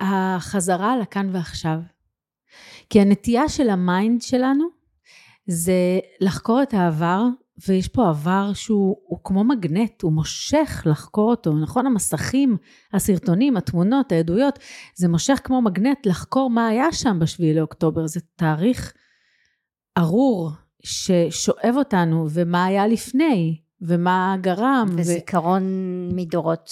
החזרה לכאן ועכשיו. כי הנטייה של ה mind שלנו זה לחקור את העבר, ויש פה עבר שהוא כמו מגנט, הוא מושך לחקור אותו, נכון? המסכים, הסרטונים, התמונות, העדויות, זה מושך כמו מגנט לחקור מה היה שם בשביעי לאוקטובר, זה תאריך ארור ששואב אותנו, ומה היה לפני, ומה גרם. וזיכרון ו... מדורות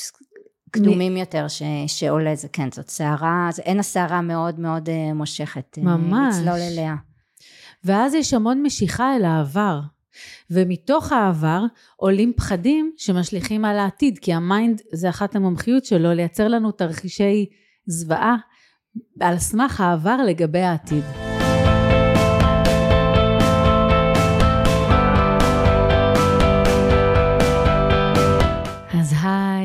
קדומים מ... יותר ש... שעולה, זה כן, זאת סערה, אין הסערה מאוד מאוד אה, מושכת. אה, ממש. לצלול אליה. ואז יש המון משיכה אל העבר. ומתוך העבר עולים פחדים שמשליכים על העתיד, כי ה mind זה אחת המומחיות שלו לייצר לנו תרחישי זוועה על סמך העבר לגבי העתיד.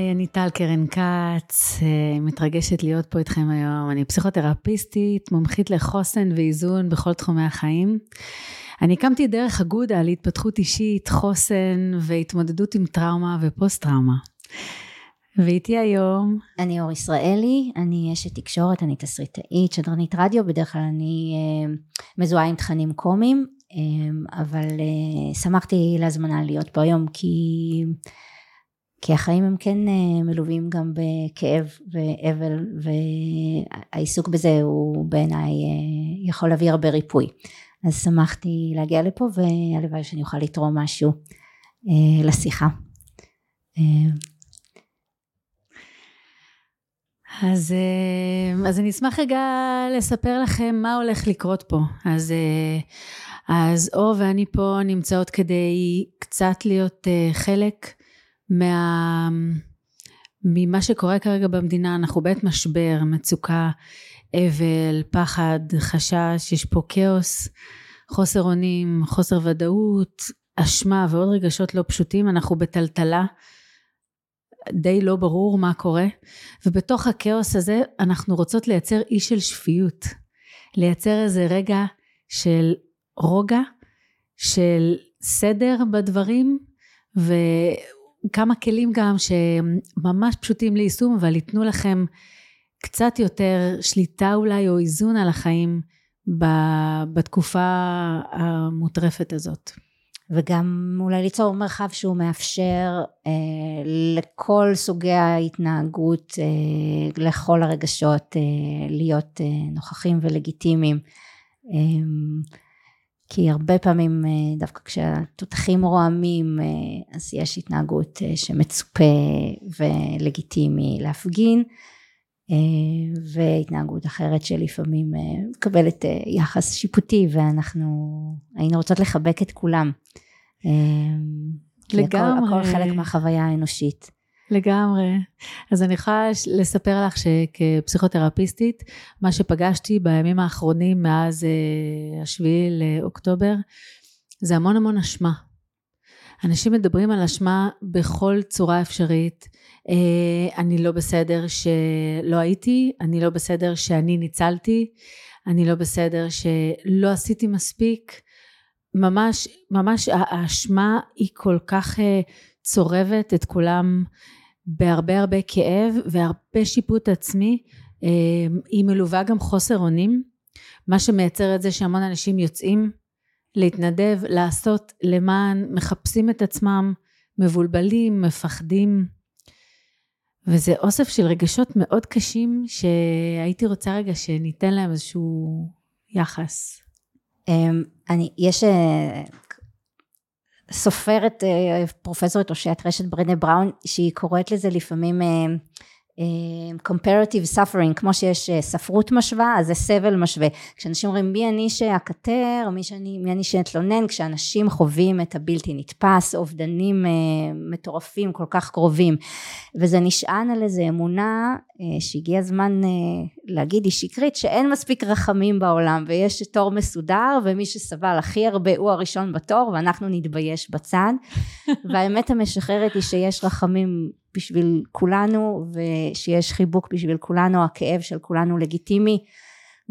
היי, אני טל קרן כץ, אה, מתרגשת להיות פה איתכם היום. אני פסיכותרפיסטית, מומחית לחוסן ואיזון בכל תחומי החיים. אני הקמתי דרך אגודה להתפתחות אישית, חוסן והתמודדות עם טראומה ופוסט טראומה. ואיתי היום... אני אור ישראלי, אני אשת תקשורת, אני תסריטאית, שדרנית רדיו, בדרך כלל אני אה, מזוהה עם תכנים קומיים, אה, אבל שמחתי להזמנה להיות פה היום כי... כי החיים הם כן אה, מלווים גם בכאב ואבל והעיסוק בזה הוא בעיניי אה, יכול להביא הרבה ריפוי. אז שמחתי להגיע לפה והלוואי שאני אוכל לתרום משהו אה, לשיחה. אז, אז אני אשמח רגע לספר לכם מה הולך לקרות פה. אז, אז אור ואני פה נמצאות כדי קצת להיות חלק מה, ממה שקורה כרגע במדינה. אנחנו בעת משבר, מצוקה, אבל, פחד, חשש, יש פה כאוס, חוסר אונים, חוסר ודאות, אשמה ועוד רגשות לא פשוטים, אנחנו בטלטלה, די לא ברור מה קורה, ובתוך הכאוס הזה אנחנו רוצות לייצר אי של שפיות, לייצר איזה רגע של רוגע, של סדר בדברים, וכמה כלים גם שממש פשוטים ליישום, אבל ייתנו לכם קצת יותר שליטה אולי או איזון על החיים בתקופה המוטרפת הזאת. וגם אולי ליצור מרחב שהוא מאפשר אה, לכל סוגי ההתנהגות, אה, לכל הרגשות, אה, להיות אה, נוכחים ולגיטימיים. אה, כי הרבה פעמים אה, דווקא כשהתותחים רועמים אה, אז יש התנהגות אה, שמצופה ולגיטימי להפגין והתנהגות אחרת שלפעמים מקבלת יחס שיפוטי ואנחנו היינו רוצות לחבק את כולם. לגמרי. הכל, הכל חלק מהחוויה האנושית. לגמרי. אז אני יכולה לספר לך שכפסיכותרפיסטית, מה שפגשתי בימים האחרונים מאז השביעי לאוקטובר, זה המון המון אשמה. אנשים מדברים על אשמה בכל צורה אפשרית. אה, אני לא בסדר שלא הייתי, אני לא בסדר שאני ניצלתי, אני לא בסדר שלא עשיתי מספיק. ממש, ממש האשמה היא כל כך אה, צורבת את כולם בהרבה הרבה כאב והרבה שיפוט עצמי. אה, היא מלווה גם חוסר אונים, מה שמייצר את זה שהמון אנשים יוצאים להתנדב, לעשות למען, מחפשים את עצמם, מבולבלים, מפחדים. וזה אוסף של רגשות מאוד קשים שהייתי רוצה רגע שניתן להם איזשהו יחס. אמ, אני, יש אה, סופרת אה, פרופסורית אושיית רשת ברנה בראון שהיא קוראת לזה לפעמים אה, comparative suffering, כמו שיש אה, ספרות משווה, אז זה סבל משווה. כשאנשים אומרים מי אני שאקטר, מי, שאני, מי אני שאתלונן, כשאנשים חווים את הבלתי נתפס, אובדנים אה, מטורפים כל כך קרובים. וזה נשען על איזו אמונה אה, שהגיע הזמן אה, להגיד היא שקרית, שאין מספיק רחמים בעולם, ויש תור מסודר, ומי שסבל הכי הרבה הוא הראשון בתור, ואנחנו נתבייש בצד. והאמת המשחררת היא שיש רחמים בשביל כולנו ושיש חיבוק בשביל כולנו, הכאב של כולנו לגיטימי,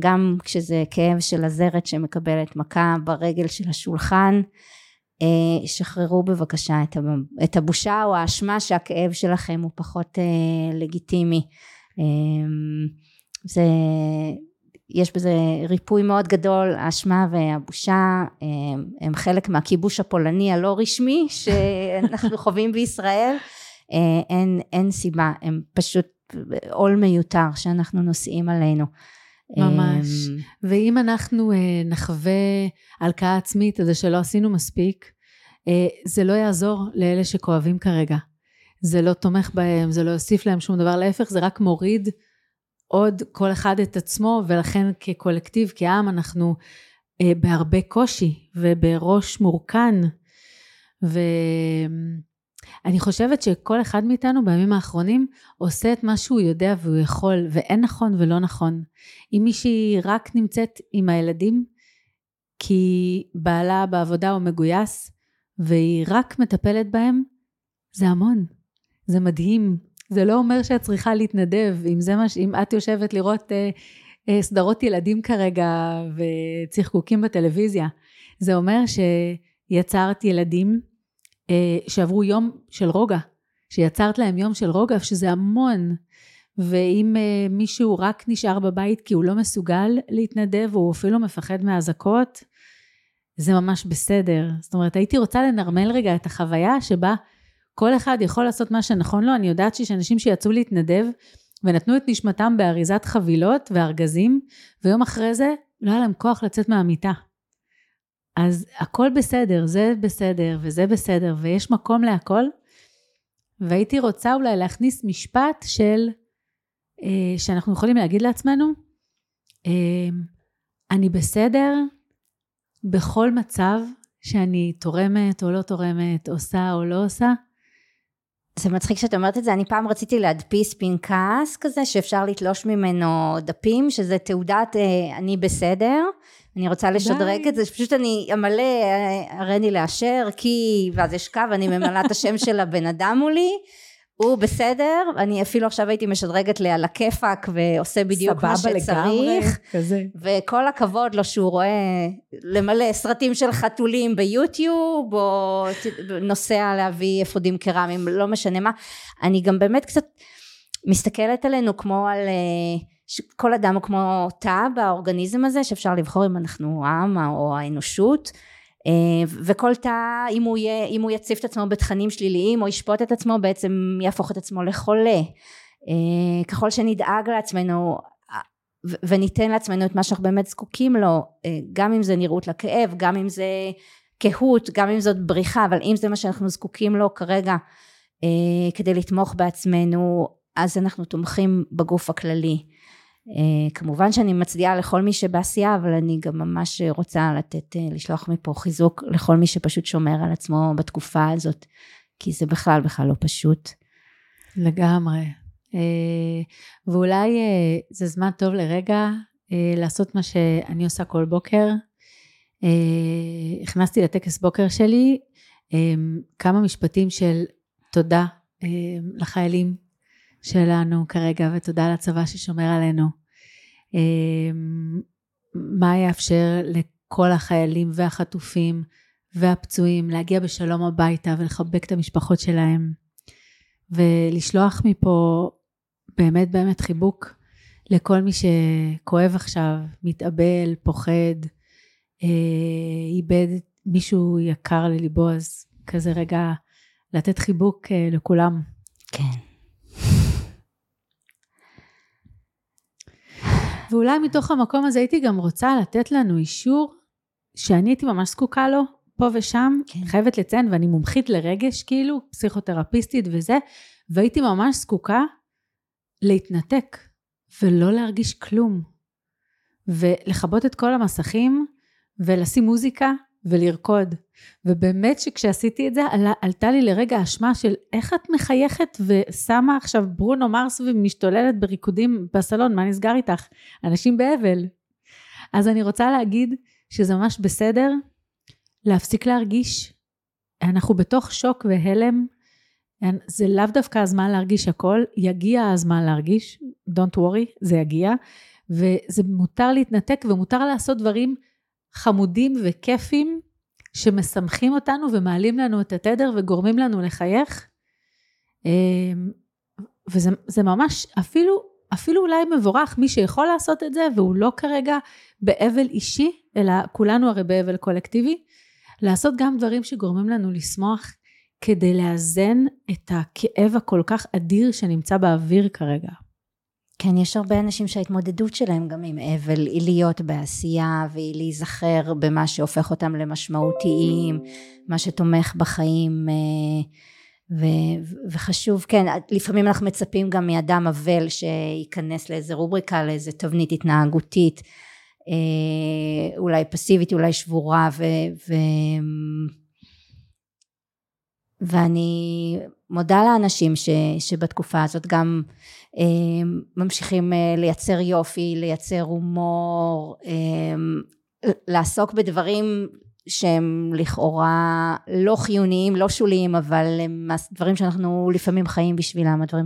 גם כשזה כאב של הזרת שמקבלת מכה ברגל של השולחן, אה, שחררו בבקשה את הבושה או האשמה שהכאב שלכם הוא פחות אה, לגיטימי. אה, זה, יש בזה ריפוי מאוד גדול, האשמה והבושה הם, הם חלק מהכיבוש הפולני הלא רשמי שאנחנו חווים בישראל, אין, אין סיבה, הם פשוט עול מיותר שאנחנו נושאים עלינו. ממש. ואם אנחנו נחווה הלקאה עצמית, זה שלא עשינו מספיק, זה לא יעזור לאלה שכואבים כרגע. זה לא תומך בהם, זה לא יוסיף להם שום דבר, להפך זה רק מוריד עוד כל אחד את עצמו, ולכן כקולקטיב, כעם, אנחנו אה, בהרבה קושי ובראש מורכן. ואני חושבת שכל אחד מאיתנו בימים האחרונים עושה את מה שהוא יודע והוא יכול, ואין נכון ולא נכון. אם מישהי רק נמצאת עם הילדים, כי בעלה בעבודה הוא מגויס, והיא רק מטפלת בהם, זה המון. זה מדהים. זה לא אומר שאת צריכה להתנדב, אם זה מה ש... אם את יושבת לראות אה, אה, סדרות ילדים כרגע וצחקוקים בטלוויזיה. זה אומר שיצרת ילדים שעברו יום של רוגע, שיצרת להם יום של רוגע, שזה המון. ואם אה, מישהו רק נשאר בבית כי הוא לא מסוגל להתנדב, או אפילו מפחד מאזעקות, זה ממש בסדר. זאת אומרת, הייתי רוצה לנרמל רגע את החוויה שבה כל אחד יכול לעשות מה שנכון לו, אני יודעת שיש אנשים שיצאו להתנדב ונתנו את נשמתם באריזת חבילות וארגזים, ויום אחרי זה לא היה להם כוח לצאת מהמיטה. אז הכל בסדר, זה בסדר וזה בסדר, ויש מקום להכל. והייתי רוצה אולי להכניס משפט של, אה, שאנחנו יכולים להגיד לעצמנו, אה, אני בסדר בכל מצב שאני תורמת או לא תורמת, עושה או לא עושה, זה מצחיק שאת אומרת את זה, אני פעם רציתי להדפיס פנקס כזה שאפשר לתלוש ממנו דפים, שזה תעודת אה, אני בסדר, אני רוצה לשדרג את זה, פשוט אני אמלא אה, הריני לאשר, כי, ואז יש קו, אני ממלאה את השם של הבן אדם מולי, הוא בסדר, אני אפילו עכשיו הייתי משדרגת לי על הכיפאק ועושה בדיוק מה שצריך. סבבה לגמרי, כזה. וכל הכבוד לו שהוא רואה למלא סרטים של חתולים ביוטיוב, או נוסע להביא אפודים קרמיים, לא משנה מה. אני גם באמת קצת מסתכלת עלינו כמו על... אה, כל אדם הוא כמו תא באורגניזם הזה, שאפשר לבחור אם אנחנו עם או האנושות. אה, וכל תא אם הוא, יהיה, אם הוא יציף את עצמו בתכנים שליליים או ישפוט את עצמו בעצם יהפוך את עצמו לחולה אה, ככל שנדאג לעצמנו וניתן לעצמנו את מה שאנחנו באמת זקוקים לו אה, גם אם זה נראות לכאב גם אם זה קהות גם אם זאת בריחה אבל אם זה מה שאנחנו זקוקים לו כרגע כדי לתמוך בעצמנו אז אנחנו תומכים בגוף הכללי כמובן שאני מצדיעה לכל מי שבעשייה, אבל אני גם ממש רוצה לתת, uh, לשלוח מפה חיזוק לכל מי שפשוט שומר על עצמו בתקופה הזאת, כי זה בכלל בכלל לא פשוט. לגמרי. Uh, ואולי זה זמן טוב לרגע לעשות מה שאני עושה כל בוקר. הכנסתי לטקס בוקר שלי כמה משפטים של תודה לחיילים שלנו כרגע, ותודה לצבא ששומר עלינו. אמ, מה יאפשר לכל החיילים והחטופים והפצועים להגיע בשלום הביתה ולחבק את המשפחות שלהם. ולשלוח מפה באמת באמת חיבוק לכל מי שכואב עכשיו, מתאבל, פוחד, אה, איבד מישהו יקר לליבו, אז כזה רגע לתת חיבוק אה, לכולם. כן. ואולי מתוך המקום הזה הייתי גם רוצה לתת לנו אישור שאני הייתי ממש זקוקה לו פה ושם, כן. חייבת לציין, ואני מומחית לרגש כאילו, פסיכותרפיסטית וזה, והייתי ממש זקוקה להתנתק ולא להרגיש כלום. ולכבות את כל המסכים ולשים מוזיקה ולרקוד. ובאמת שכשעשיתי את זה עלה, עלתה לי לרגע אשמה של איך את מחייכת ושמה עכשיו ברונו מרס ומשתוללת בריקודים בסלון, מה נסגר איתך? אנשים באבל. אז אני רוצה להגיד שזה ממש בסדר להפסיק להרגיש. אנחנו בתוך שוק והלם, זה לאו דווקא הזמן להרגיש הכל, יגיע הזמן להרגיש, Don't worry, זה יגיע, וזה מותר להתנתק ומותר לעשות דברים חמודים וכיפים שמשמחים אותנו ומעלים לנו את התדר וגורמים לנו לחייך. אמ, וזה ממש אפילו אפילו אולי מבורך, מי שיכול לעשות את זה, והוא לא כרגע באבל אישי, אלא כולנו הרי באבל קולקטיבי, לעשות גם דברים שגורמים לנו לשמוח, כדי לאזן את הכאב הכל כך אדיר שנמצא באוויר כרגע. כן, יש הרבה אנשים שההתמודדות שלהם גם עם אבל היא להיות בעשייה והיא להיזכר במה שהופך אותם למשמעותיים, מה שתומך בחיים אה, ו- וחשוב, כן, לפעמים אנחנו מצפים גם מאדם אבל שייכנס לאיזה רובריקה, לאיזה תבנית התנהגותית, אה, אולי פסיבית, אולי שבורה ו... ו- ואני מודה לאנשים ש, שבתקופה הזאת גם ממשיכים אה, לייצר יופי, לייצר הומור, אה, לעסוק בדברים שהם לכאורה לא חיוניים, לא שוליים, אבל הם דברים שאנחנו לפעמים חיים בשבילם, הדברים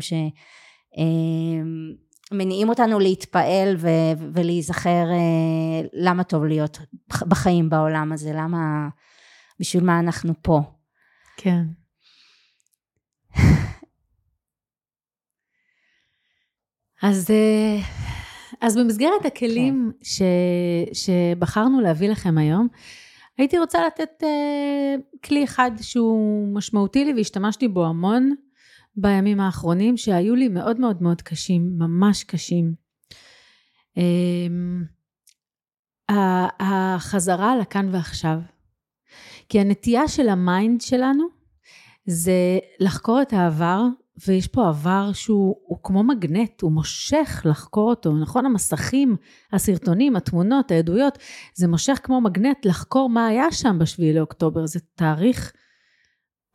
שמניעים אותנו להתפעל ו- ולהיזכר אה, למה טוב להיות בחיים בעולם הזה, למה, בשביל מה אנחנו פה. כן. אז, אה, אז במסגרת הכלים כן. ש, שבחרנו להביא לכם היום, הייתי רוצה לתת uh, כלי אחד שהוא משמעותי לי והשתמשתי בו המון בימים האחרונים, שהיו לי מאוד מאוד מאוד קשים, ממש קשים. Um, החזרה לכאן ועכשיו. כי הנטייה של ה mind שלנו זה לחקור את העבר ויש פה עבר שהוא כמו מגנט, הוא מושך לחקור אותו, נכון? המסכים, הסרטונים, התמונות, העדויות, זה מושך כמו מגנט לחקור מה היה שם בשביעי לאוקטובר, זה תאריך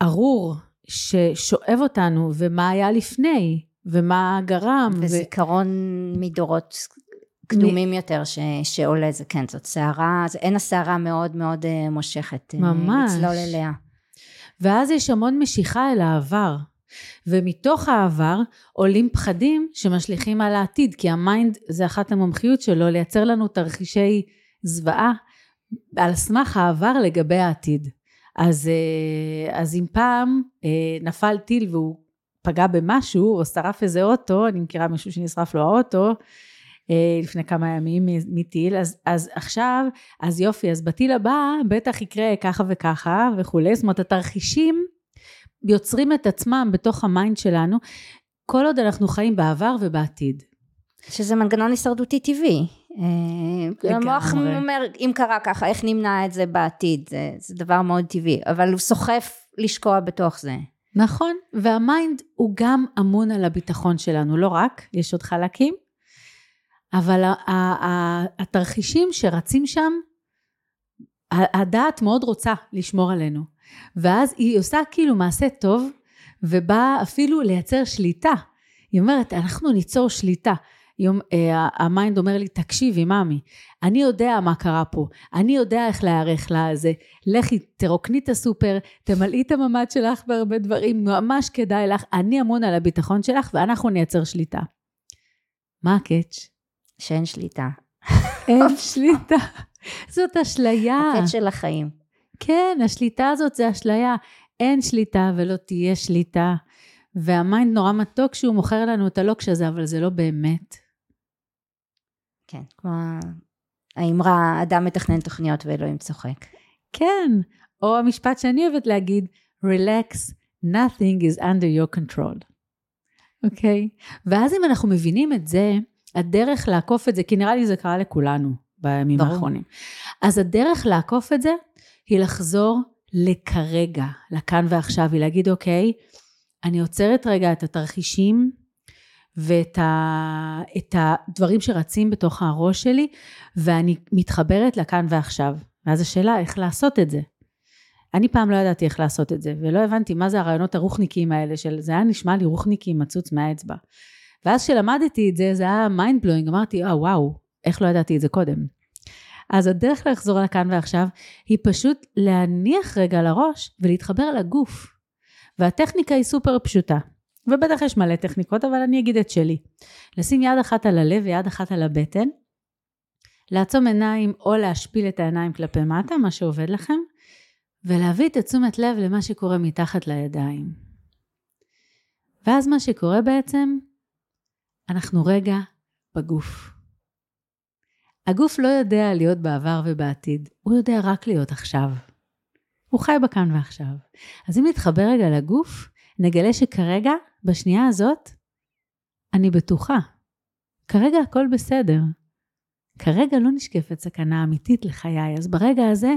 ארור ששואב אותנו, ומה היה לפני, ומה גרם. וזיכרון ו... מדורות קדומים מ... יותר ש... שעולה, זה כן, זאת סערה, זה, אין הסערה מאוד מאוד אה, מושכת. אה, ממש. לצלול אליה. ואז יש המון משיכה אל העבר. ומתוך העבר עולים פחדים שמשליכים על העתיד, כי ה mind זה אחת המומחיות שלו לייצר לנו תרחישי זוועה על סמך העבר לגבי העתיד. אז, אה, אז אם פעם אה, נפל טיל והוא פגע במשהו או שרף איזה אוטו, אני מכירה מישהו שנשרף לו האוטו, אה, לפני כמה ימים מטיל, אז, אז עכשיו, אז יופי, אז בטיל הבא בטח יקרה ככה וככה וכולי, זאת אומרת התרחישים יוצרים את עצמם בתוך ה mind שלנו, כל עוד אנחנו חיים בעבר ובעתיד. שזה מנגנון הישרדותי טבעי. אה, המוח אומר, אם קרה ככה, איך נמנע את זה בעתיד? זה, זה דבר מאוד טבעי, אבל הוא סוחף לשקוע בתוך זה. נכון, והמיינד הוא גם אמון על הביטחון שלנו, לא רק, יש עוד חלקים, אבל התרחישים שרצים שם, הדעת מאוד רוצה לשמור עלינו. ואז היא עושה כאילו מעשה טוב, ובאה אפילו לייצר שליטה. היא אומרת, אנחנו ניצור שליטה. יום, אה, ה mind אומר לי, תקשיבי, ממי, אני יודע מה קרה פה, אני יודע איך להיערך לזה, לכי, תרוקני את הסופר, תמלאי את הממ"ד שלך בהרבה דברים, ממש כדאי לך, אני אמון על הביטחון שלך, ואנחנו נייצר שליטה. מה הקאץ'? שאין שליטה. אין שליטה. זאת אשליה. הקאץ' של החיים. כן, השליטה הזאת זה אשליה. אין שליטה ולא תהיה שליטה. והמיינד נורא מתוק שהוא מוכר לנו את הלוקש הזה, אבל זה לא באמת. כן, כמו האמרה, אדם מתכנן תוכניות ואלוהים צוחק. כן, או המשפט שאני אוהבת להגיד, relax, nothing is under your control. אוקיי? Okay? ואז אם אנחנו מבינים את זה, הדרך לעקוף את זה, כי נראה לי זה קרה לכולנו בימים ברור. האחרונים. אז הדרך לעקוף את זה, היא לחזור לכרגע, לכאן ועכשיו, היא להגיד, אוקיי, אני עוצרת רגע את התרחישים ואת ה, את הדברים שרצים בתוך הראש שלי, ואני מתחברת לכאן ועכשיו. ואז השאלה, איך לעשות את זה? אני פעם לא ידעתי איך לעשות את זה, ולא הבנתי מה זה הרעיונות הרוחניקיים האלה של, זה היה נשמע לי רוחניקי מצוץ מהאצבע. ואז כשלמדתי את זה, זה היה mind blowing, אמרתי, אה, וואו, איך לא ידעתי את זה קודם? אז הדרך לחזור לכאן ועכשיו היא פשוט להניח רגע לראש ולהתחבר לגוף. והטכניקה היא סופר פשוטה. ובטח יש מלא טכניקות, אבל אני אגיד את שלי. לשים יד אחת על הלב ויד אחת על הבטן, לעצום עיניים או להשפיל את העיניים כלפי מטה, מה שעובד לכם, ולהביא את התשומת לב למה שקורה מתחת לידיים. ואז מה שקורה בעצם, אנחנו רגע בגוף. הגוף לא יודע להיות בעבר ובעתיד, הוא יודע רק להיות עכשיו. הוא חי בכאן ועכשיו. אז אם נתחבר רגע לגוף, נגלה שכרגע, בשנייה הזאת, אני בטוחה. כרגע הכל בסדר. כרגע לא נשקפת סכנה אמיתית לחיי, אז ברגע הזה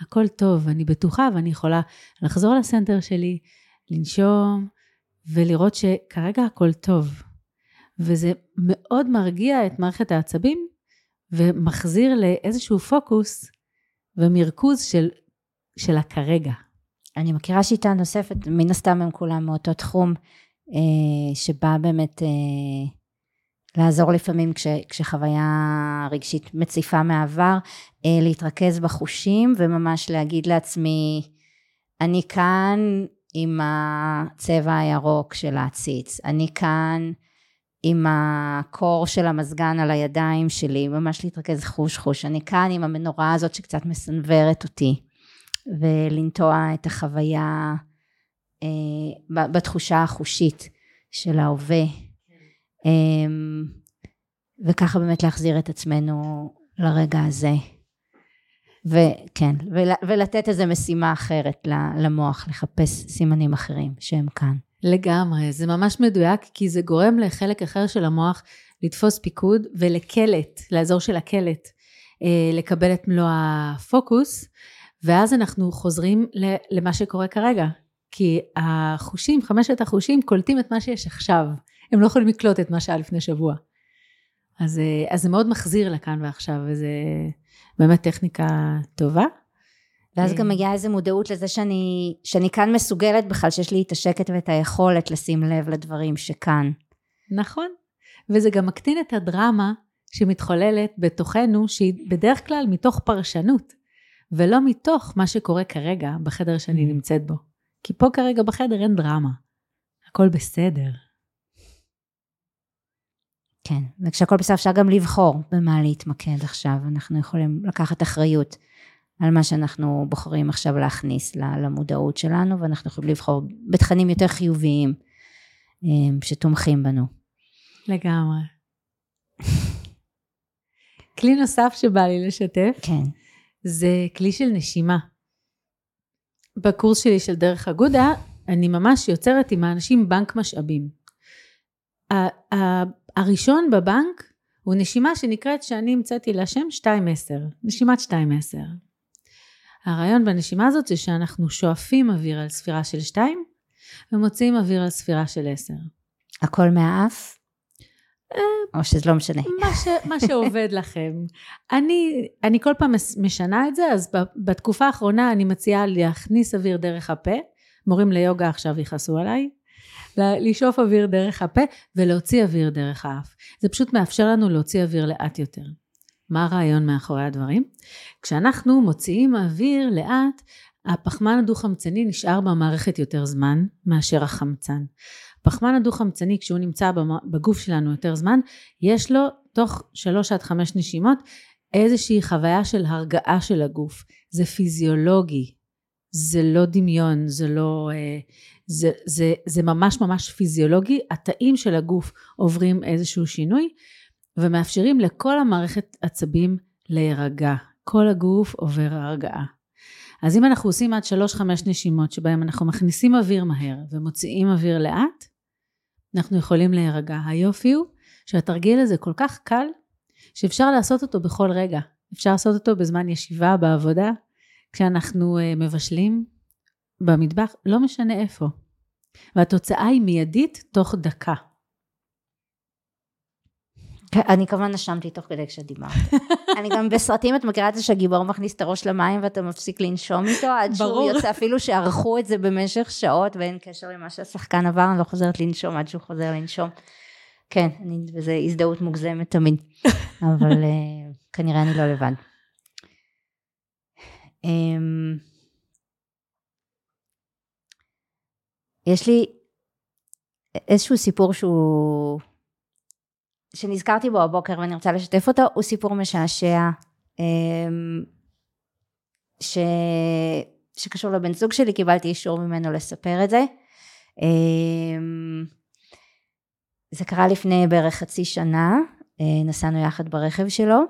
הכל טוב, אני בטוחה ואני יכולה לחזור לסנטר שלי, לנשום ולראות שכרגע הכל טוב. וזה מאוד מרגיע את מערכת העצבים ומחזיר לאיזשהו פוקוס ומרכוז של, של הכרגע. אני מכירה שיטה נוספת, מן הסתם הם כולם מאותו תחום, אה, שבא באמת אה, לעזור לפעמים כש, כשחוויה רגשית מציפה מהעבר, אה, להתרכז בחושים וממש להגיד לעצמי, אני כאן עם הצבע הירוק של העציץ, אני כאן עם הקור של המזגן על הידיים שלי, ממש להתרכז חוש חוש, אני כאן עם המנורה הזאת שקצת מסנוורת אותי, ולנטוע את החוויה אה, בתחושה החושית של ההווה. אמ, וככה באמת להחזיר את עצמנו לרגע הזה. וכן, ולתת איזו משימה אחרת למוח, לחפש סימנים אחרים שהם כאן. לגמרי, זה ממש מדויק, כי זה גורם לחלק אחר של המוח לתפוס פיקוד ולקלט, לאזור של הקלט, אה, לקבל את מלוא הפוקוס, ואז אנחנו חוזרים למה שקורה כרגע. כי החושים, חמשת החושים, קולטים את מה שיש עכשיו. הם לא יכולים לקלוט את מה שהיה לפני שבוע. אז, אה, אז זה מאוד מחזיר לכאן ועכשיו, וזה באמת טכניקה טובה. ואז גם מגיעה איזו מודעות לזה שאני, שאני כאן מסוגלת בכלל, שיש לי את השקט ואת היכולת לשים לב לדברים שכאן. נכון, וזה גם מקטין את הדרמה שמתחוללת בתוכנו, שהיא בדרך כלל מתוך פרשנות, ולא מתוך מה שקורה כרגע בחדר שאני mm. נמצאת בו. כי פה כרגע בחדר אין דרמה, הכל בסדר. כן, וכשהכל בסדר אפשר גם לבחור במה להתמקד עכשיו, אנחנו יכולים לקחת אחריות על מה שאנחנו בוחרים עכשיו להכניס למודעות שלנו, ואנחנו יכולים לבחור בתכנים יותר חיוביים אה, שתומכים בנו. לגמרי. כלי נוסף שבא לי לשתף, כן. זה כלי של נשימה. בקורס שלי של דרך אגודה, אני ממש יוצרת עם האנשים בנק משאבים. הראשון בבנק הוא נשימה שנקראת, שאני המצאתי לה שם 2-10, נשימת 2-10. הרעיון בנשימה הזאת זה שאנחנו שואפים אוויר על ספירה של 2 ומוציאים אוויר על ספירה של 10. הכל מהאף? אה, או שזה לא משנה. מה, ש, מה שעובד לכם. אני, אני כל פעם משנה את זה, אז בתקופה האחרונה אני מציעה להכניס אוויר דרך הפה. מורים ליוגה עכשיו יכעסו עליי. לשאוף אוויר דרך הפה ולהוציא אוויר דרך האף. זה פשוט מאפשר לנו להוציא אוויר לאט יותר. מה הרעיון מאחורי הדברים? כשאנחנו מוציאים אוויר לאט, הפחמן הדו-חמצני נשאר במערכת יותר זמן מאשר החמצן. פחמן הדו-חמצני כשהוא נמצא בגוף שלנו יותר זמן, יש לו תוך שלוש עד חמש נשימות איזושהי חוויה של הרגעה של הגוף. זה פיזיולוגי, זה לא דמיון, זה לא... אה, זה, זה, זה ממש ממש פיזיולוגי, התאים של הגוף עוברים איזשהו שינוי ומאפשרים לכל המערכת עצבים להירגע. כל הגוף עובר הרגעה. אז אם אנחנו עושים עד 3-5 נשימות שבהם אנחנו מכניסים אוויר מהר ומוציאים אוויר לאט, אנחנו יכולים להירגע. היופי הוא שהתרגיל הזה כל כך קל, שאפשר לעשות אותו בכל רגע. אפשר לעשות אותו בזמן ישיבה, בעבודה, כשאנחנו אה, מבשלים, במטבח, לא משנה איפה. והתוצאה היא מיידית תוך דקה. אני כמובן נשמתי תוך כדי כשדיברת. אני גם בסרטים, את מכירה את זה שהגיבור מכניס את הראש למים ואתה מפסיק לנשום איתו, עד שהוא יוצא, אפילו שערכו את זה במשך שעות ואין קשר למה שהשחקן עבר, אני לא חוזרת לנשום עד שהוא חוזר לנשום. כן, אני, וזו הזדהות מוגזמת תמיד, אבל uh, כנראה אני לא לבד. Um, יש לי איזשהו סיפור שהוא שנזכרתי בו הבוקר ואני רוצה לשתף אותו, הוא סיפור משעשע אמ, ש... שקשור לבן זוג שלי, קיבלתי אישור ממנו לספר את זה. אמ, זה קרה לפני בערך חצי שנה, אה, נסענו יחד ברכב שלו,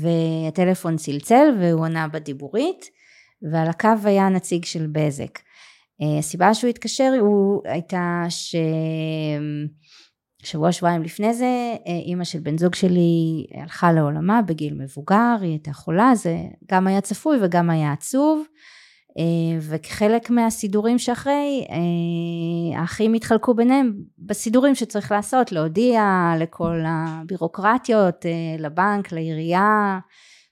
והטלפון צלצל והוא ענה בדיבורית, ועל הקו היה נציג של בזק. אה, הסיבה שהוא התקשר הוא הייתה ש... שבוע שבועיים לפני זה אימא של בן זוג שלי הלכה לעולמה בגיל מבוגר, היא הייתה חולה, זה גם היה צפוי וגם היה עצוב. אה, וכחלק מהסידורים שאחרי אה, האחים התחלקו ביניהם בסידורים שצריך לעשות להודיע לכל הבירוקרטיות אה, לבנק לעירייה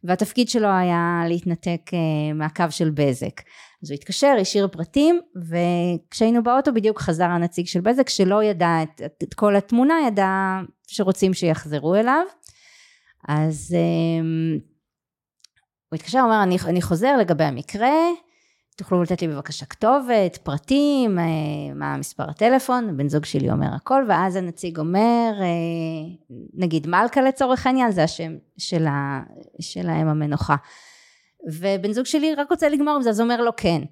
והתפקיד שלו היה להתנתק מהקו של בזק. אז הוא התקשר השאיר פרטים וכשהיינו באוטו בדיוק חזר הנציג של בזק שלא ידע את, את כל התמונה ידע שרוצים שיחזרו אליו. אז הוא התקשר הוא אומר אני, אני חוזר לגבי המקרה תוכלו לתת לי בבקשה כתובת, פרטים, אה, מה מספר הטלפון, בן זוג שלי אומר הכל, ואז הנציג אומר, אה, נגיד מלכה לצורך העניין, זה השם של, האם המנוחה. ובן זוג שלי רק רוצה לגמור עם זה, אז אומר לו כן.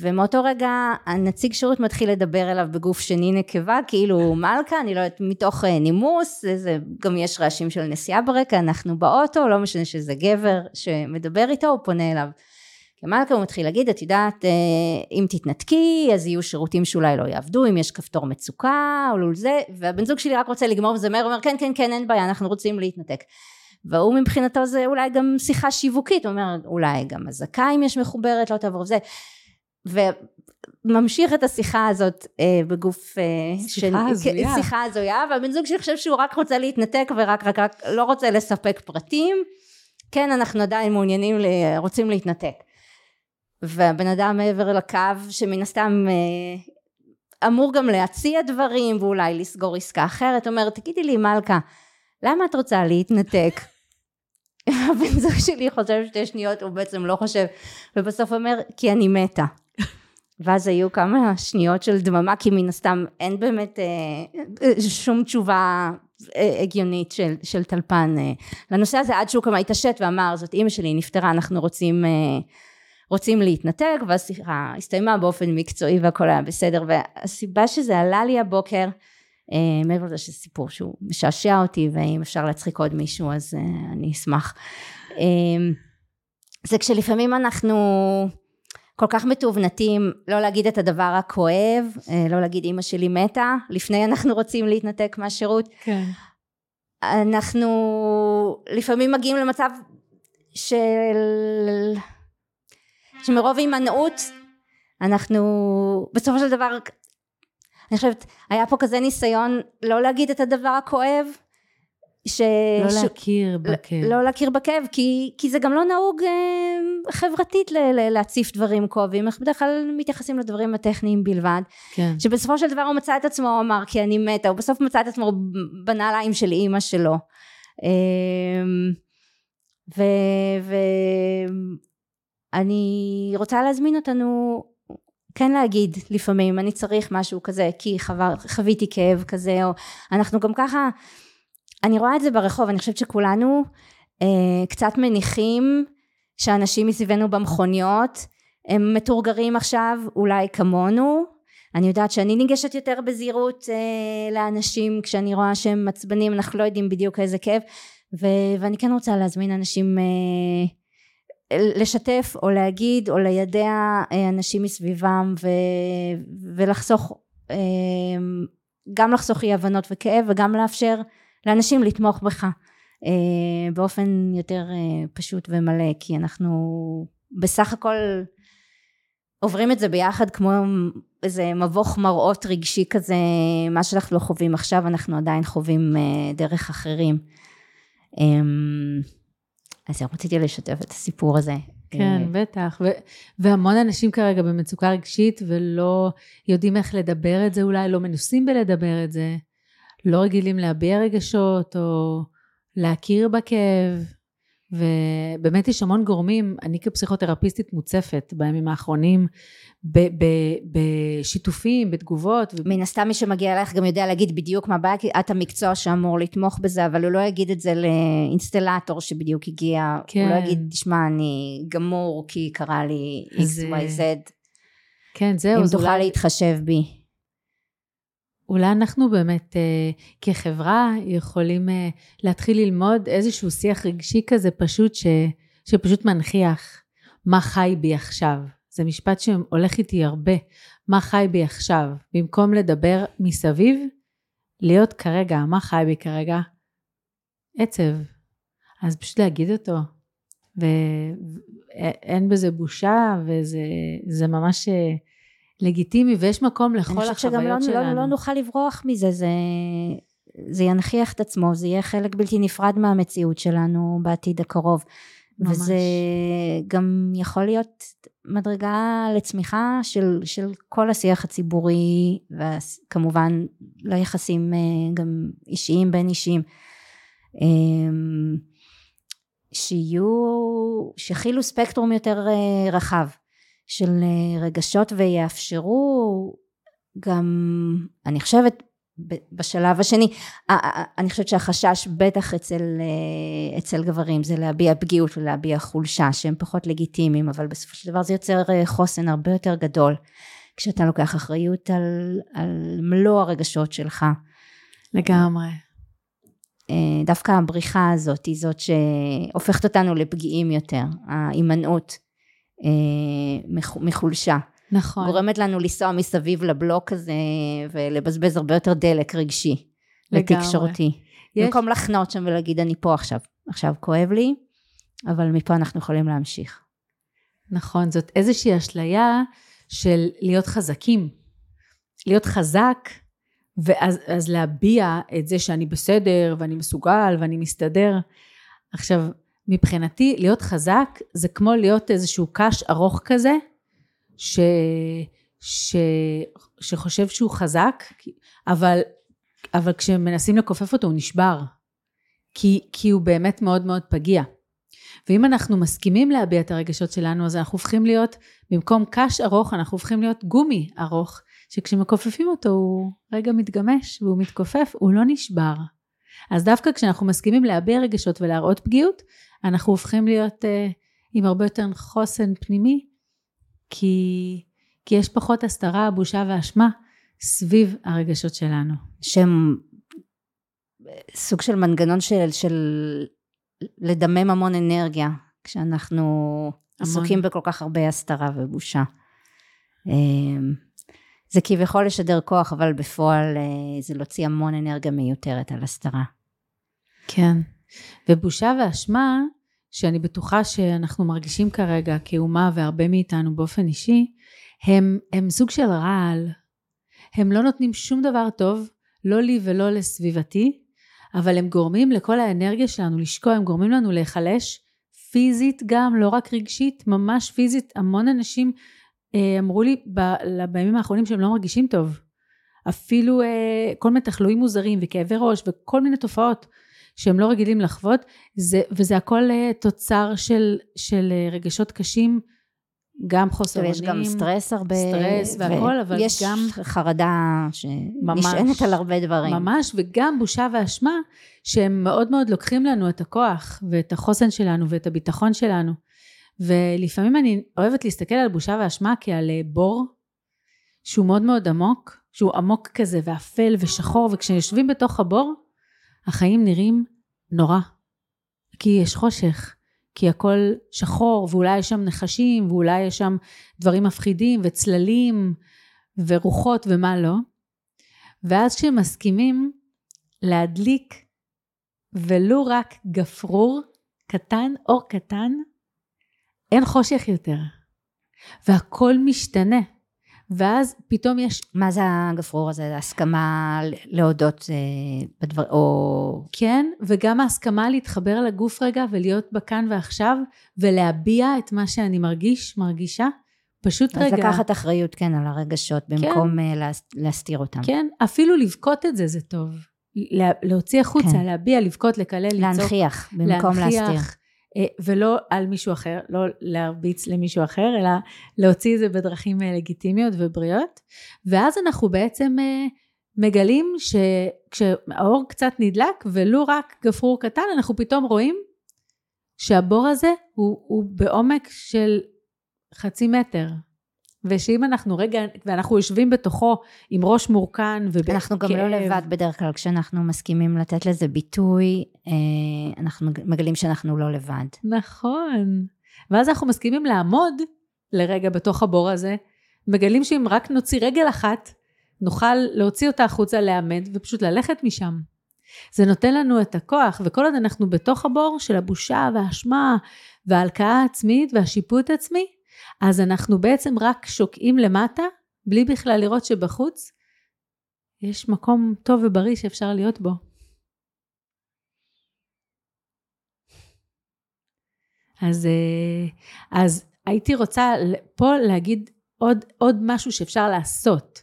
ומאותו רגע הנציג שירות מתחיל לדבר אליו בגוף שני נקבה, כאילו מלכה, אני לא יודעת, מתוך אה, נימוס, זה, גם יש רעשים של נסיעה ברקע, אנחנו באוטו, לא משנה שזה גבר שמדבר איתו, הוא פונה אליו. ומלכה הוא מתחיל להגיד, את יודעת, אה, אם תתנתקי, אז יהיו שירותים שאולי לא יעבדו, אם יש כפתור מצוקה, או לא זה, והבן זוג שלי רק רוצה לגמור וזמר, הוא אומר, כן, כן, כן, אין בעיה, אנחנו רוצים להתנתק. והוא מבחינתו זה אולי גם שיחה שיווקית, הוא אומר, אולי גם אזעקה אם יש מחוברת, לא תעבור וזה. וממשיך את השיחה הזאת אה, בגוף אה, שיחה הזויה שיחה הזויה והבן זוג שלי חושב שהוא רק רוצה להתנתק ורק רק, רק לא רוצה לספק פרטים כן אנחנו עדיין מעוניינים רוצים להתנתק והבן אדם מעבר לקו שמן הסתם אה, אמור גם להציע דברים ואולי לסגור עסקה אחרת אומר תגידי לי מלכה למה את רוצה להתנתק? הבן זוג שלי חושב שתי שניות הוא בעצם לא חושב ובסוף אומר כי אני מתה. ואז היו כמה שניות של דממה כי מן הסתם אין באמת אה, שום תשובה אה, הגיונית של, של טלפן אה, לנושא הזה עד שהוא כמה התעשת ואמר זאת אימא שלי נפטרה אנחנו רוצים אה, רוצים להתנתק והשיחה הסתיימה באופן מקצועי והכל היה בסדר והסיבה שזה עלה לי הבוקר אה, מעבר לזה שזה סיפור שהוא משעשע אותי ואם אפשר להצחיק עוד מישהו אז אה, אני אשמח אה, זה כשלפעמים אנחנו כל כך מתובנתים לא להגיד את הדבר הכואב לא להגיד אמא שלי מתה לפני אנחנו רוצים להתנתק מהשירות כן. אנחנו לפעמים מגיעים למצב של שמרוב הימנעות אנחנו בסופו של דבר אני חושבת היה פה כזה ניסיון לא להגיד את הדבר הכואב ש... לא ש... להכיר בכאב. לא להכיר בכאב, כי, כי זה גם לא נהוג אה, חברתית ל, ל, להציף דברים כואבים, אנחנו בדרך כלל מתייחסים לדברים הטכניים בלבד. כן. שבסופו של דבר הוא מצא את עצמו, הוא אמר כי אני מתה, הוא בסוף מצא את עצמו בנעליים של אימא שלו. אה, ו... ו... אני רוצה להזמין אותנו כן להגיד לפעמים אני צריך משהו כזה כי חבר, חוויתי כאב כזה או אנחנו גם ככה אני רואה את זה ברחוב אני חושבת שכולנו אה, קצת מניחים שאנשים מסביבנו במכוניות הם מתורגרים עכשיו אולי כמונו. אני יודעת שאני ניגשת יותר בזהירות אה, לאנשים כשאני רואה שהם עצבנים אנחנו לא יודעים בדיוק איזה כאב ו- ואני כן רוצה להזמין אנשים אה, לשתף או להגיד או לידע אה, אנשים מסביבם ו, ולחסוך אה, גם לחסוך אי הבנות וכאב וגם לאפשר לאנשים לתמוך בך אה, באופן יותר פשוט ומלא כי אנחנו בסך הכל עוברים את זה ביחד כמו איזה מבוך מראות רגשי כזה מה שאנחנו לא חווים עכשיו אנחנו עדיין חווים דרך אחרים אז רציתי לשתף את הסיפור הזה. כן, אה, בטח. ו- והמון אנשים כרגע במצוקה רגשית ולא יודעים איך לדבר את זה אולי, לא מנוסים בלדבר את זה, לא רגילים להביע רגשות או להכיר בכאב. ובאמת יש המון גורמים, אני כפסיכותרפיסטית מוצפת בימים האחרונים בשיתופים, בתגובות. מן הסתם מי שמגיע אלייך גם יודע להגיד בדיוק מה הבעיה, כי את המקצוע שאמור לתמוך בזה, אבל הוא לא יגיד את זה לאינסטלטור שבדיוק הגיע, כן. הוא לא כן. יגיד, תשמע, אני גמור כי קרה לי XYZ. כן, זהו. אם תוכל אולי... להתחשב בי. אולי אנחנו באמת אה, כחברה יכולים אה, להתחיל ללמוד איזשהו שיח רגשי כזה פשוט ש, שפשוט מנכיח מה חי בי עכשיו. זה משפט שהולך איתי הרבה, מה חי בי עכשיו. במקום לדבר מסביב, להיות כרגע, מה חי בי כרגע? עצב. אז פשוט להגיד אותו. ואין בזה בושה, וזה ממש אה, לגיטימי, ויש מקום לכל החוויות שלנו. אני חושבת שגם לא, לא, לא נוכל לברוח מזה, זה, זה ינכיח את עצמו, זה יהיה חלק בלתי נפרד מהמציאות שלנו בעתיד הקרוב. ממש. וזה גם יכול להיות מדרגה לצמיחה של, של כל השיח הציבורי, וכמובן ליחסים אה, גם אישיים בין אישיים. אמ, שיהיו, שיכילו ספקטרום יותר אה, רחב של אה, רגשות ויאפשרו גם, אני חושבת, בשלב השני, אני חושבת שהחשש בטח אצל, אה, אצל גברים זה להביע פגיעות ולהביע חולשה שהם פחות לגיטימיים, אבל בסופו של דבר זה יוצר חוסן הרבה יותר גדול כשאתה לוקח אחריות על, על מלוא הרגשות שלך. לגמרי. אה, דווקא הבריחה הזאת היא זאת שהופכת אותנו לפגיעים יותר, ההימנעות אה, מחולשה. נכון. גורמת לנו לנסוע מסביב לבלוק הזה ולבזבז הרבה יותר דלק רגשי. לגמרי. לתקשורתי. יש... במקום לחנות שם ולהגיד אני פה עכשיו, עכשיו כואב לי, אבל מפה אנחנו יכולים להמשיך. נכון, זאת איזושהי אשליה של להיות חזקים. להיות חזק ואז להביע את זה שאני בסדר ואני מסוגל ואני מסתדר. עכשיו, מבחינתי להיות חזק זה כמו להיות איזשהו קש ארוך כזה ש, ש, שחושב שהוא חזק אבל, אבל כשמנסים לכופף אותו הוא נשבר כי, כי הוא באמת מאוד מאוד פגיע. ואם אנחנו מסכימים להביע את הרגשות שלנו אז אנחנו הופכים להיות במקום קש ארוך אנחנו הופכים להיות גומי ארוך שכשמכופפים אותו הוא רגע מתגמש והוא מתכופף, הוא לא נשבר. אז דווקא כשאנחנו מסכימים להביע רגשות ולהראות פגיעות, אנחנו הופכים להיות uh, עם הרבה יותר חוסן פנימי, כי, כי יש פחות הסתרה, בושה ואשמה סביב הרגשות שלנו. שהם סוג של מנגנון של, של לדמם המון אנרגיה, כשאנחנו המון. עסוקים בכל כך הרבה הסתרה ובושה. זה כביכול לשדר כוח, אבל בפועל אה, זה להוציא המון אנרגיה מיותרת על הסתרה. כן. ובושה ואשמה, שאני בטוחה שאנחנו מרגישים כרגע כאומה והרבה מאיתנו באופן אישי, הם, הם סוג של רעל. הם לא נותנים שום דבר טוב, לא לי ולא לסביבתי, אבל הם גורמים לכל האנרגיה שלנו לשקוע, הם גורמים לנו להיחלש פיזית גם, לא רק רגשית, ממש פיזית. המון אנשים אמרו לי ב- בימים האחרונים שהם לא מרגישים טוב. אפילו אה, כל מיני תחלואים מוזרים וכאבי ראש וכל מיני תופעות שהם לא רגילים לחוות, זה, וזה הכל אה, תוצר של, של רגשות קשים, גם חוסר אונים. יש גם סטרס הרבה. סטרס והכל, אבל יש גם... יש חרדה שנשענת על הרבה דברים. ממש, וגם בושה ואשמה, שהם מאוד מאוד לוקחים לנו את הכוח ואת החוסן שלנו ואת הביטחון שלנו. ולפעמים אני אוהבת להסתכל על בושה ואשמה כעל אה, בור שהוא מאוד מאוד עמוק, שהוא עמוק כזה ואפל ושחור, וכשיושבים בתוך הבור, החיים נראים נורא. כי יש חושך, כי הכל שחור, ואולי יש שם נחשים, ואולי יש שם דברים מפחידים, וצללים, ורוחות, ומה לא. ואז כשמסכימים להדליק ולו רק גפרור קטן, אור קטן, אין חושך יותר. והכל משתנה. ואז פתאום יש... מה זה הגפרור הזה? הסכמה להודות אה, בדבר... או... כן, וגם ההסכמה להתחבר לגוף רגע ולהיות בכאן ועכשיו, ולהביע את מה שאני מרגיש, מרגישה. פשוט אז רגע... אז לקחת אחריות, כן, על הרגשות, כן. במקום כן. להסתיר אותם. כן, אפילו לבכות את זה זה טוב. להוציא החוצה, כן. להביע, לבכות, לקלל, לצעוק. להנכיח, במקום להסתיר. להנכיח. אה, ולא על מישהו אחר, לא להרביץ למישהו אחר, אלא להוציא את זה בדרכים אה, לגיטימיות ובריאות. ואז אנחנו בעצם אה, מגלים שכשהאור קצת נדלק, ולו רק גפרור קטן, אנחנו פתאום רואים שהבור הזה הוא, הוא בעומק של חצי מטר. ושאם אנחנו רגע, ואנחנו יושבים בתוכו עם ראש מורכן ובכאב. אנחנו גם לא לבד בדרך כלל, כשאנחנו מסכימים לתת לזה ביטוי, אה, אנחנו מגלים שאנחנו לא לבד. נכון. ואז אנחנו מסכימים לעמוד לרגע בתוך הבור הזה, מגלים שאם רק נוציא רגל אחת, נוכל להוציא אותה החוצה, לעמד, ופשוט ללכת משם. זה נותן לנו את הכוח, וכל עוד אנחנו בתוך הבור של הבושה והאשמה וההלקאה העצמית והשיפוט עצמי, אז אנחנו בעצם רק שוקעים למטה, בלי בכלל לראות שבחוץ יש מקום טוב ובריא שאפשר להיות בו. אז, אה, אז הייתי רוצה פה להגיד עוד, עוד משהו שאפשר לעשות.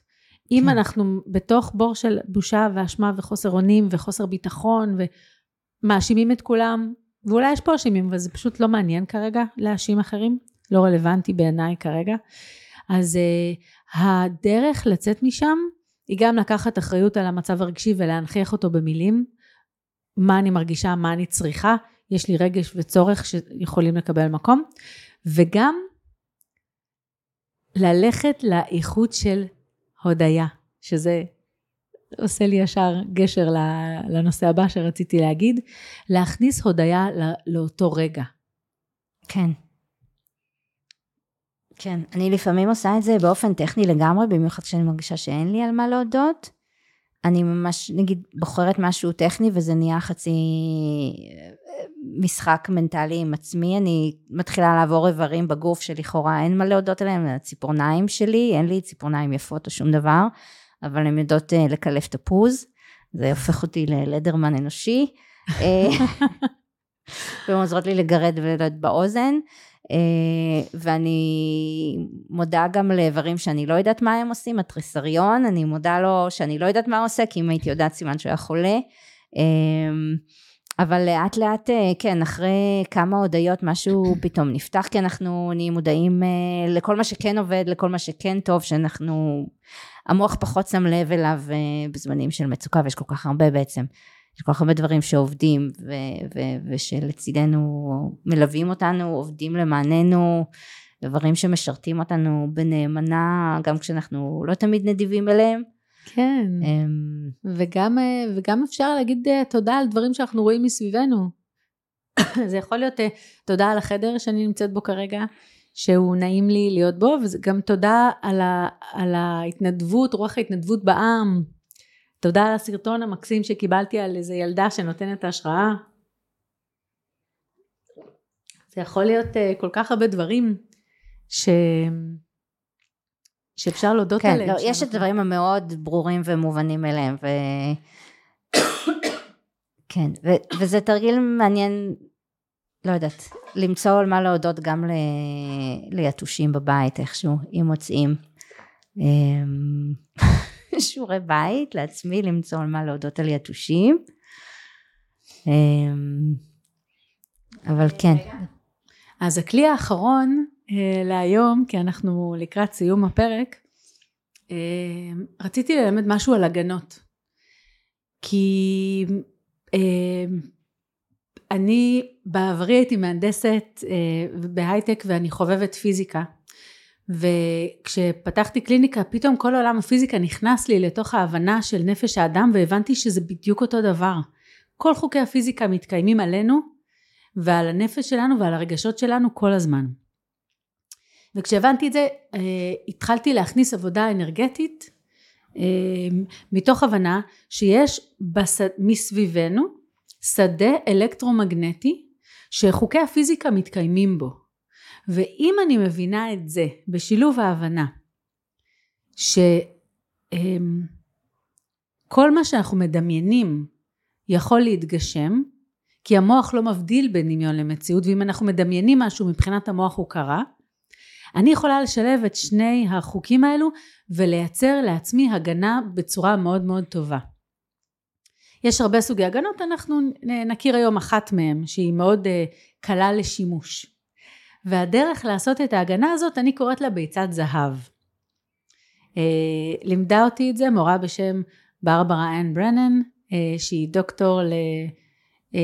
אם כן. אנחנו בתוך בור של בושה ואשמה וחוסר אונים וחוסר ביטחון ומאשימים את כולם, ואולי יש פה אשמים, אבל זה פשוט לא מעניין כרגע להאשים אחרים, לא רלוונטי בעיניי כרגע. אז uh, הדרך לצאת משם היא גם לקחת אחריות על המצב הרגשי ולהנכיח אותו במילים. מה אני מרגישה, מה אני צריכה, יש לי רגש וצורך שיכולים לקבל מקום, וגם ללכת לאיכות של הודיה, שזה עושה לי ישר גשר לנושא הבא שרציתי להגיד, להכניס הודיה לאותו רגע. כן. כן, אני לפעמים עושה את זה באופן טכני לגמרי, במיוחד כשאני מרגישה שאין לי על מה להודות. אני ממש, נגיד, בוחרת משהו טכני וזה נהיה חצי משחק מנטלי עם עצמי, אני מתחילה לעבור איברים בגוף שלכאורה אין מה להודות עליהם, הציפורניים שלי, אין לי ציפורניים יפות או שום דבר, אבל הן יודעות אה, לקלף תפוז, זה הופך אותי ללדרמן אנושי, אה, והן עוזרות לי לגרד ולדעת באוזן, אה, ואני מודה גם לאיברים שאני לא יודעת מה הם עושים, התריסריון, אני מודה לו שאני לא יודעת מה הוא עושה, כי אם הייתי יודעת סימן שהוא היה חולה. אבל לאט לאט, אה, כן, אחרי כמה הודיות משהו פתאום נפתח, כי אנחנו נהיים מודעים אה, לכל מה שכן עובד, לכל מה שכן טוב, שאנחנו, המוח פחות שם לב אליו אה, בזמנים של מצוקה, ויש כל כך הרבה בעצם. יש כל כך הרבה דברים שעובדים ו- ו- ושלצידנו מלווים אותנו, עובדים למעננו, דברים שמשרתים אותנו בנאמנה, גם כשאנחנו לא תמיד נדיבים אליהם. כן, אמ, וגם, אה, וגם אפשר להגיד אה, תודה על דברים שאנחנו רואים מסביבנו. זה יכול להיות אה, תודה על החדר שאני נמצאת בו כרגע, שהוא נעים לי להיות בו, וגם תודה על, ה, על ההתנדבות, רוח ההתנדבות בעם. תודה על הסרטון המקסים שקיבלתי על איזה ילדה שנותנת השראה. זה יכול להיות כל כך הרבה דברים ש... שאפשר להודות כן, עליהם. לא, יש את הדברים המאוד ברורים ומובנים אליהם, ו... כן, ו- וזה תרגיל מעניין, לא יודעת, למצוא על מה להודות גם ל- ליתושים בבית איכשהו, אם מוצאים. שיעורי בית לעצמי, למצוא על מה להודות על יתושים. אמ, אבל כן. אז הכלי האחרון אה, להיום, כי אנחנו לקראת סיום הפרק, אה, רציתי ללמד משהו על הגנות. כי אה, אני בעברי הייתי מהנדסת בהייטק ואני חובבת פיזיקה. וכשפתחתי קליניקה פתאום כל עולם הפיזיקה נכנס לי לתוך ההבנה של נפש האדם והבנתי שזה בדיוק אותו דבר. כל חוקי הפיזיקה מתקיימים עלינו ועל הנפש שלנו ועל הרגשות שלנו כל הזמן. וכשהבנתי את זה אה, התחלתי להכניס עבודה אנרגטית אה, מתוך הבנה שיש בסד, מסביבנו שדה אלקטרומגנטי שחוקי הפיזיקה מתקיימים בו ואם אני מבינה את זה בשילוב ההבנה שכל אה, מה שאנחנו מדמיינים יכול להתגשם כי המוח לא מבדיל בין דמיון למציאות ואם אנחנו מדמיינים משהו מבחינת המוח הוא קרה אני יכולה לשלב את שני החוקים האלו ולייצר לעצמי הגנה בצורה מאוד מאוד טובה. יש הרבה סוגי הגנות, אנחנו נכיר היום אחת מהן שהיא מאוד uh, קלה לשימוש. והדרך לעשות את ההגנה הזאת אני קוראת לה ביצת זהב. Uh, לימדה אותי את זה מורה בשם ברברה אנ ברנן uh, שהיא דוקטור ל... uh,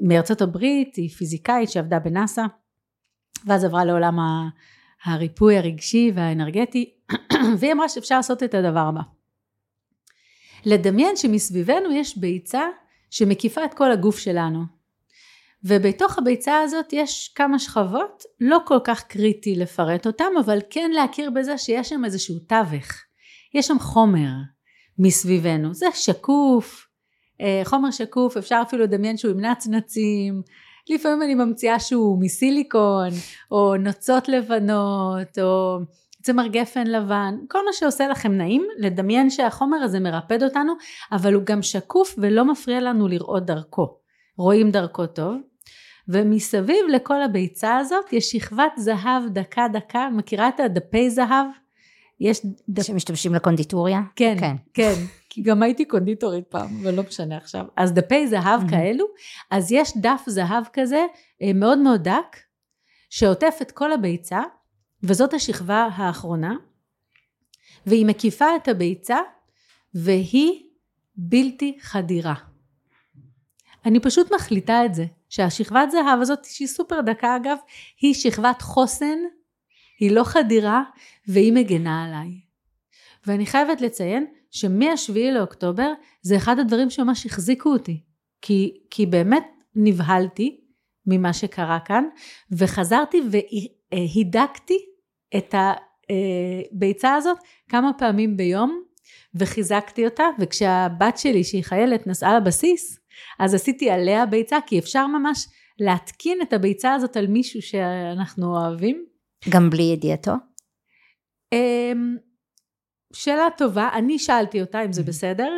מארצות הברית, היא פיזיקאית שעבדה בנאסא ואז עברה לעולם הריפוי הרגשי והאנרגטי, והיא אמרה שאפשר לעשות את הדבר הבא. לדמיין שמסביבנו יש ביצה שמקיפה את כל הגוף שלנו. ובתוך הביצה הזאת יש כמה שכבות, לא כל כך קריטי לפרט אותם, אבל כן להכיר בזה שיש שם איזשהו תווך. יש שם חומר מסביבנו, זה שקוף, אה, חומר שקוף, אפשר אפילו לדמיין שהוא עם נצנצים, לפעמים אני ממציאה שהוא מסיליקון, או נוצות לבנות, או צמר גפן לבן, כל מה שעושה לכם נעים, לדמיין שהחומר הזה מרפד אותנו, אבל הוא גם שקוף ולא מפריע לנו לראות דרכו. רואים דרכו טוב. ומסביב לכל הביצה הזאת יש שכבת זהב דקה דקה, מכירה את הדפי זהב? יש... דפ... שמשתמשים לקונדיטוריה? כן, כן, כן. כי גם הייתי קונדיטורית פעם, אבל לא משנה עכשיו. אז דפי זהב כאלו, אז יש דף זהב כזה אה, מאוד מאוד דק, שעוטף את כל הביצה, וזאת השכבה האחרונה, והיא מקיפה את הביצה, והיא בלתי חדירה. אני פשוט מחליטה את זה, שהשכבת זהב הזאת, שהיא סופר דקה אגב, היא שכבת חוסן, היא לא חדירה, והיא מגנה עליי. ואני חייבת לציין שמהשביעי לאוקטובר זה אחד הדברים שממש החזיקו אותי. כי, כי באמת נבהלתי ממה שקרה כאן, וחזרתי והידקתי את הביצה הזאת כמה פעמים ביום, וחיזקתי אותה, וכשהבת שלי שהיא חיילת נסעה לבסיס, אז עשיתי עליה ביצה, כי אפשר ממש להתקין את הביצה הזאת על מישהו שאנחנו אוהבים. גם בלי ידיעתו? אמ, שאלה טובה, אני שאלתי אותה אם זה בסדר,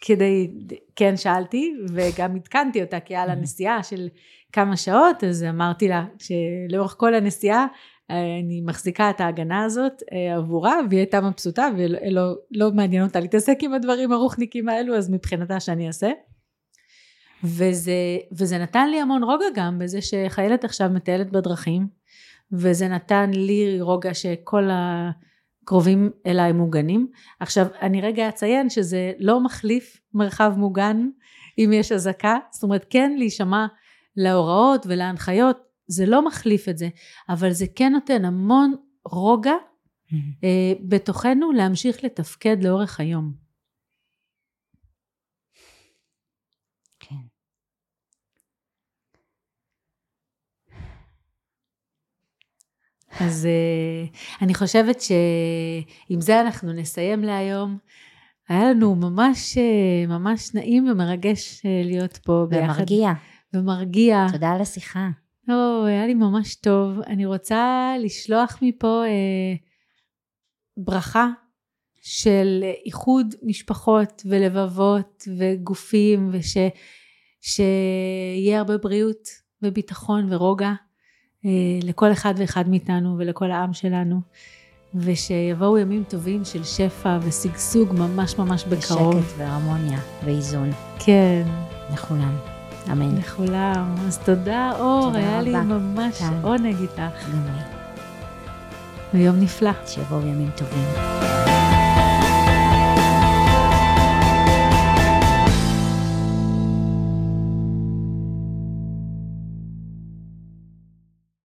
כדי, כן שאלתי, וגם עדכנתי אותה, כי היה לה נסיעה של כמה שעות, אז אמרתי לה שלאורך כל הנסיעה אני מחזיקה את ההגנה הזאת אה, עבורה, והיא הייתה מבסוטה, ולא לא מעניין אותה להתעסק עם הדברים הרוחניקים האלו, אז מבחינתה שאני אעשה. וזה, וזה נתן לי המון רוגע גם בזה שחיילת עכשיו מטיילת בדרכים, וזה נתן לי רוגע שכל הקרובים אליי מוגנים. עכשיו, אני רגע אציין שזה לא מחליף מרחב מוגן אם יש אזעקה, זאת אומרת כן להישמע להוראות ולהנחיות, זה לא מחליף את זה, אבל זה כן נותן המון רוגע mm-hmm. אה, בתוכנו להמשיך לתפקד לאורך היום. אז uh, אני חושבת שעם זה אנחנו נסיים להיום. היה לנו ממש, uh, ממש נעים ומרגש uh, להיות פה ביחד. ומרגיע. ומרגיע. תודה על השיחה. לא, היה לי ממש טוב. אני רוצה לשלוח מפה uh, ברכה של איחוד משפחות ולבבות וגופים, ושיהיה הרבה בריאות וביטחון ורוגע. אה, לכל אחד ואחד מאיתנו ולכל העם שלנו, ושיבואו ימים טובים של שפע ושגשוג ממש ממש בקרוב. ושקט והרמוניה ואיזון. כן. לכולם. אמן. לכולם. אז תודה אור, היה רבה. לי ממש. עונג איתך. גם לי. ויום נפלא. שיבואו ימים טובים.